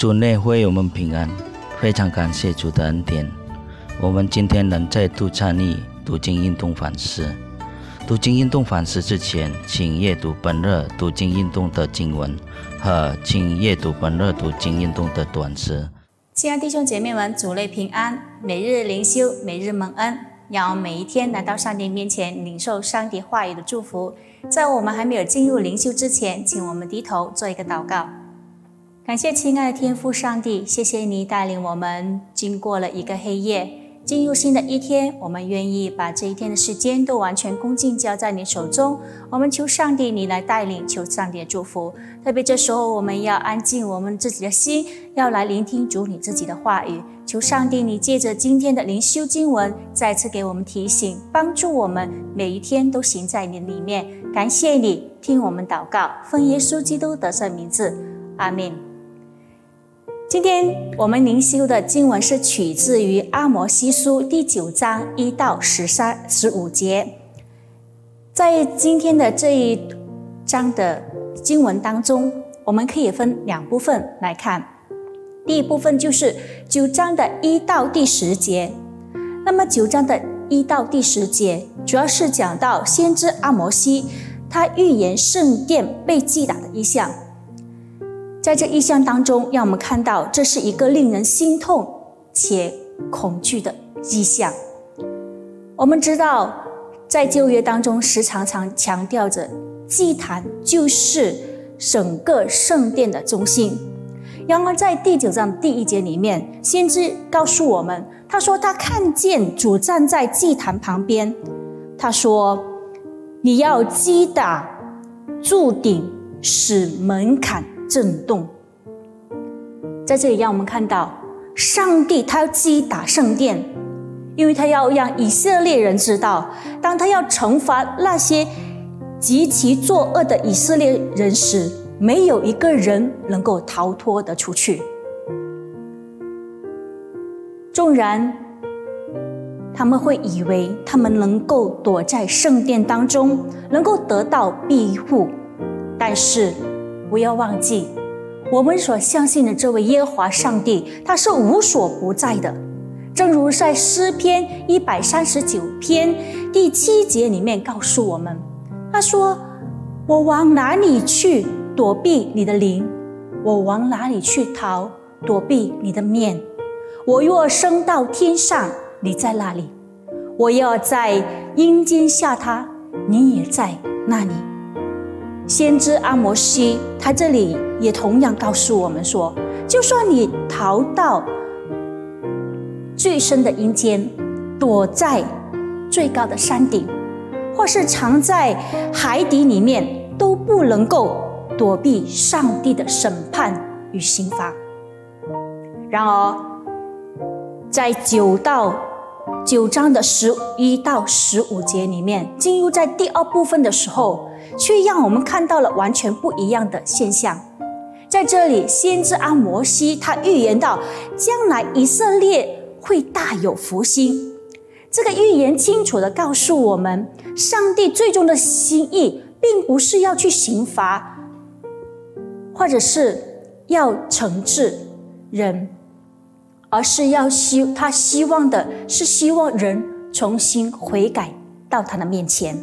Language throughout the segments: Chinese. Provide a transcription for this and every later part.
主内会我们平安，非常感谢主的恩典。我们今天能再度参与读经运动反思。读经运动反思之前，请阅读本日读经运动的经文和请阅读本日读经运动的短诗。亲爱弟兄姐妹们，主内平安，每日灵修，每日蒙恩，让每一天来到上帝面前，领受上帝话语的祝福。在我们还没有进入灵修之前，请我们低头做一个祷告。感谢亲爱的天父上帝，谢谢你带领我们经过了一个黑夜，进入新的一天。我们愿意把这一天的时间都完全恭敬交在你手中。我们求上帝你来带领，求上帝的祝福。特别这时候，我们要安静我们自己的心，要来聆听主你自己的话语。求上帝你借着今天的灵修经文，再次给我们提醒，帮助我们每一天都行在你里面。感谢你听我们祷告，奉耶稣基督得胜名字，阿门。今天我们灵修的经文是取自于阿摩西书第九章一到十三十五节。在今天的这一章的经文当中，我们可以分两部分来看。第一部分就是九章的一到第十节。那么九章的一到第十节，主要是讲到先知阿摩西他预言圣殿被击打的意象。在这意象当中，让我们看到这是一个令人心痛且恐惧的意象。我们知道，在旧约当中，时常常强调着祭坛就是整个圣殿的中心。然而，在第九章第一节里面，先知告诉我们，他说他看见主站在祭坛旁边，他说：“你要击打柱顶，使门槛。”震动，在这里让我们看到，上帝他要击打圣殿，因为他要让以色列人知道，当他要惩罚那些极其作恶的以色列人时，没有一个人能够逃脱得出去。纵然他们会以为他们能够躲在圣殿当中，能够得到庇护，但是。不要忘记，我们所相信的这位耶和华上帝，他是无所不在的。正如在诗篇一百三十九篇第七节里面告诉我们，他说：“我往哪里去躲避你的灵？我往哪里去逃躲避你的面？我若升到天上，你在那里；我要在阴间下榻，你也在那里。”先知阿摩西，他这里也同样告诉我们说：，就算你逃到最深的阴间，躲在最高的山顶，或是藏在海底里面，都不能够躲避上帝的审判与刑罚。然而，在九到九章的十一到十五节里面，进入在第二部分的时候。却让我们看到了完全不一样的现象。在这里，先知阿摩西他预言到，将来以色列会大有福星。这个预言清楚的告诉我们，上帝最终的心意，并不是要去刑罚，或者是要惩治人，而是要希他希望的是希望人重新悔改到他的面前。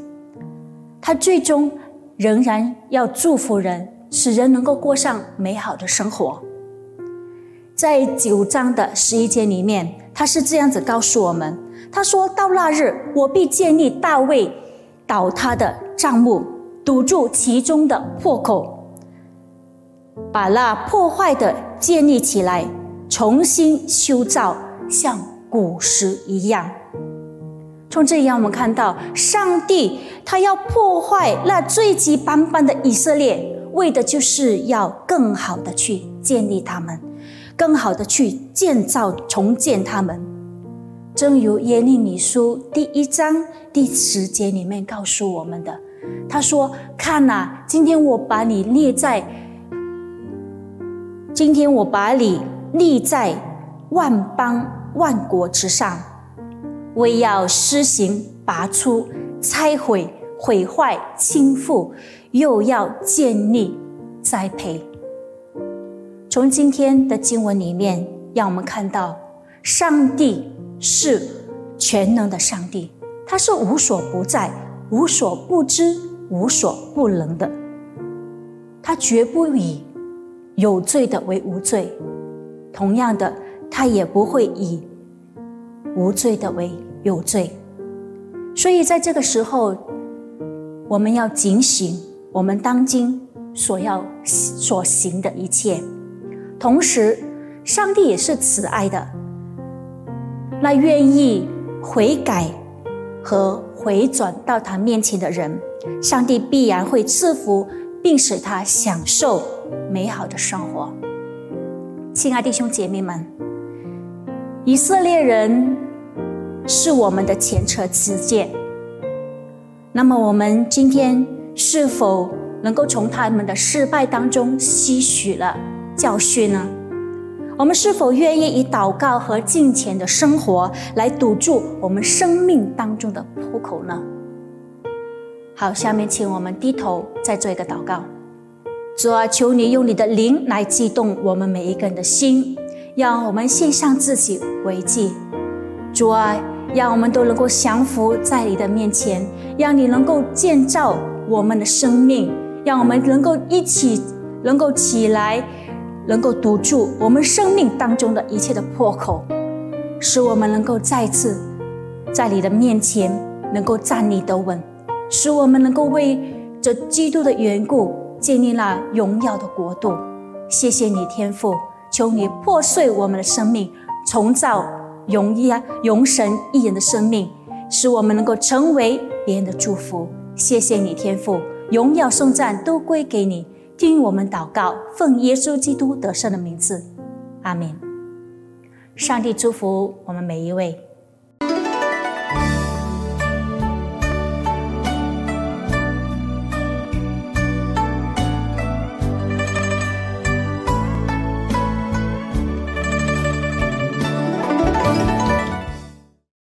他最终仍然要祝福人，使人能够过上美好的生活。在九章的十一节里面，他是这样子告诉我们：他说到那日，我必建立大卫倒塌的帐幕，堵住其中的破口，把那破坏的建立起来，重新修造，像古时一样。从这里让我们看到，上帝他要破坏那罪迹斑斑的以色列，为的就是要更好的去建立他们，更好的去建造重建他们。正如耶利米书第一章第十节里面告诉我们的，他说：“看呐，今天我把你列在，今天我把你立在万邦万国之上。”为要施行拔出、拆毁、毁坏、倾覆，又要建立、栽培。从今天的经文里面，让我们看到，上帝是全能的上帝，他是无所不在、无所不知、无所不能的。他绝不以有罪的为无罪，同样的，他也不会以无罪的为有罪。所以，在这个时候，我们要警醒我们当今所要所行的一切。同时，上帝也是慈爱的，那愿意悔改和回转到他面前的人，上帝必然会赐福，并使他享受美好的生活。亲爱弟兄姐妹们，以色列人是我们的前车之鉴。那么，我们今天是否能够从他们的失败当中吸取了？教训呢？我们是否愿意以祷告和敬虔的生活来堵住我们生命当中的破口呢？好，下面请我们低头再做一个祷告。主啊，求你用你的灵来激动我们每一个人的心，让我们献上自己为祭。主啊，让我们都能够降服在你的面前，让你能够建造我们的生命，让我们能够一起能够起来。能够堵住我们生命当中的一切的破口，使我们能够再次在你的面前能够站立得稳，使我们能够为这基督的缘故建立了荣耀的国度。谢谢你，天父，求你破碎我们的生命，重造荣耀荣神一人的生命，使我们能够成为别人的祝福。谢谢你，天父，荣耀颂赞都归给你。听我们祷告，奉耶稣基督得胜的名字，阿门。上帝祝福我们每一位。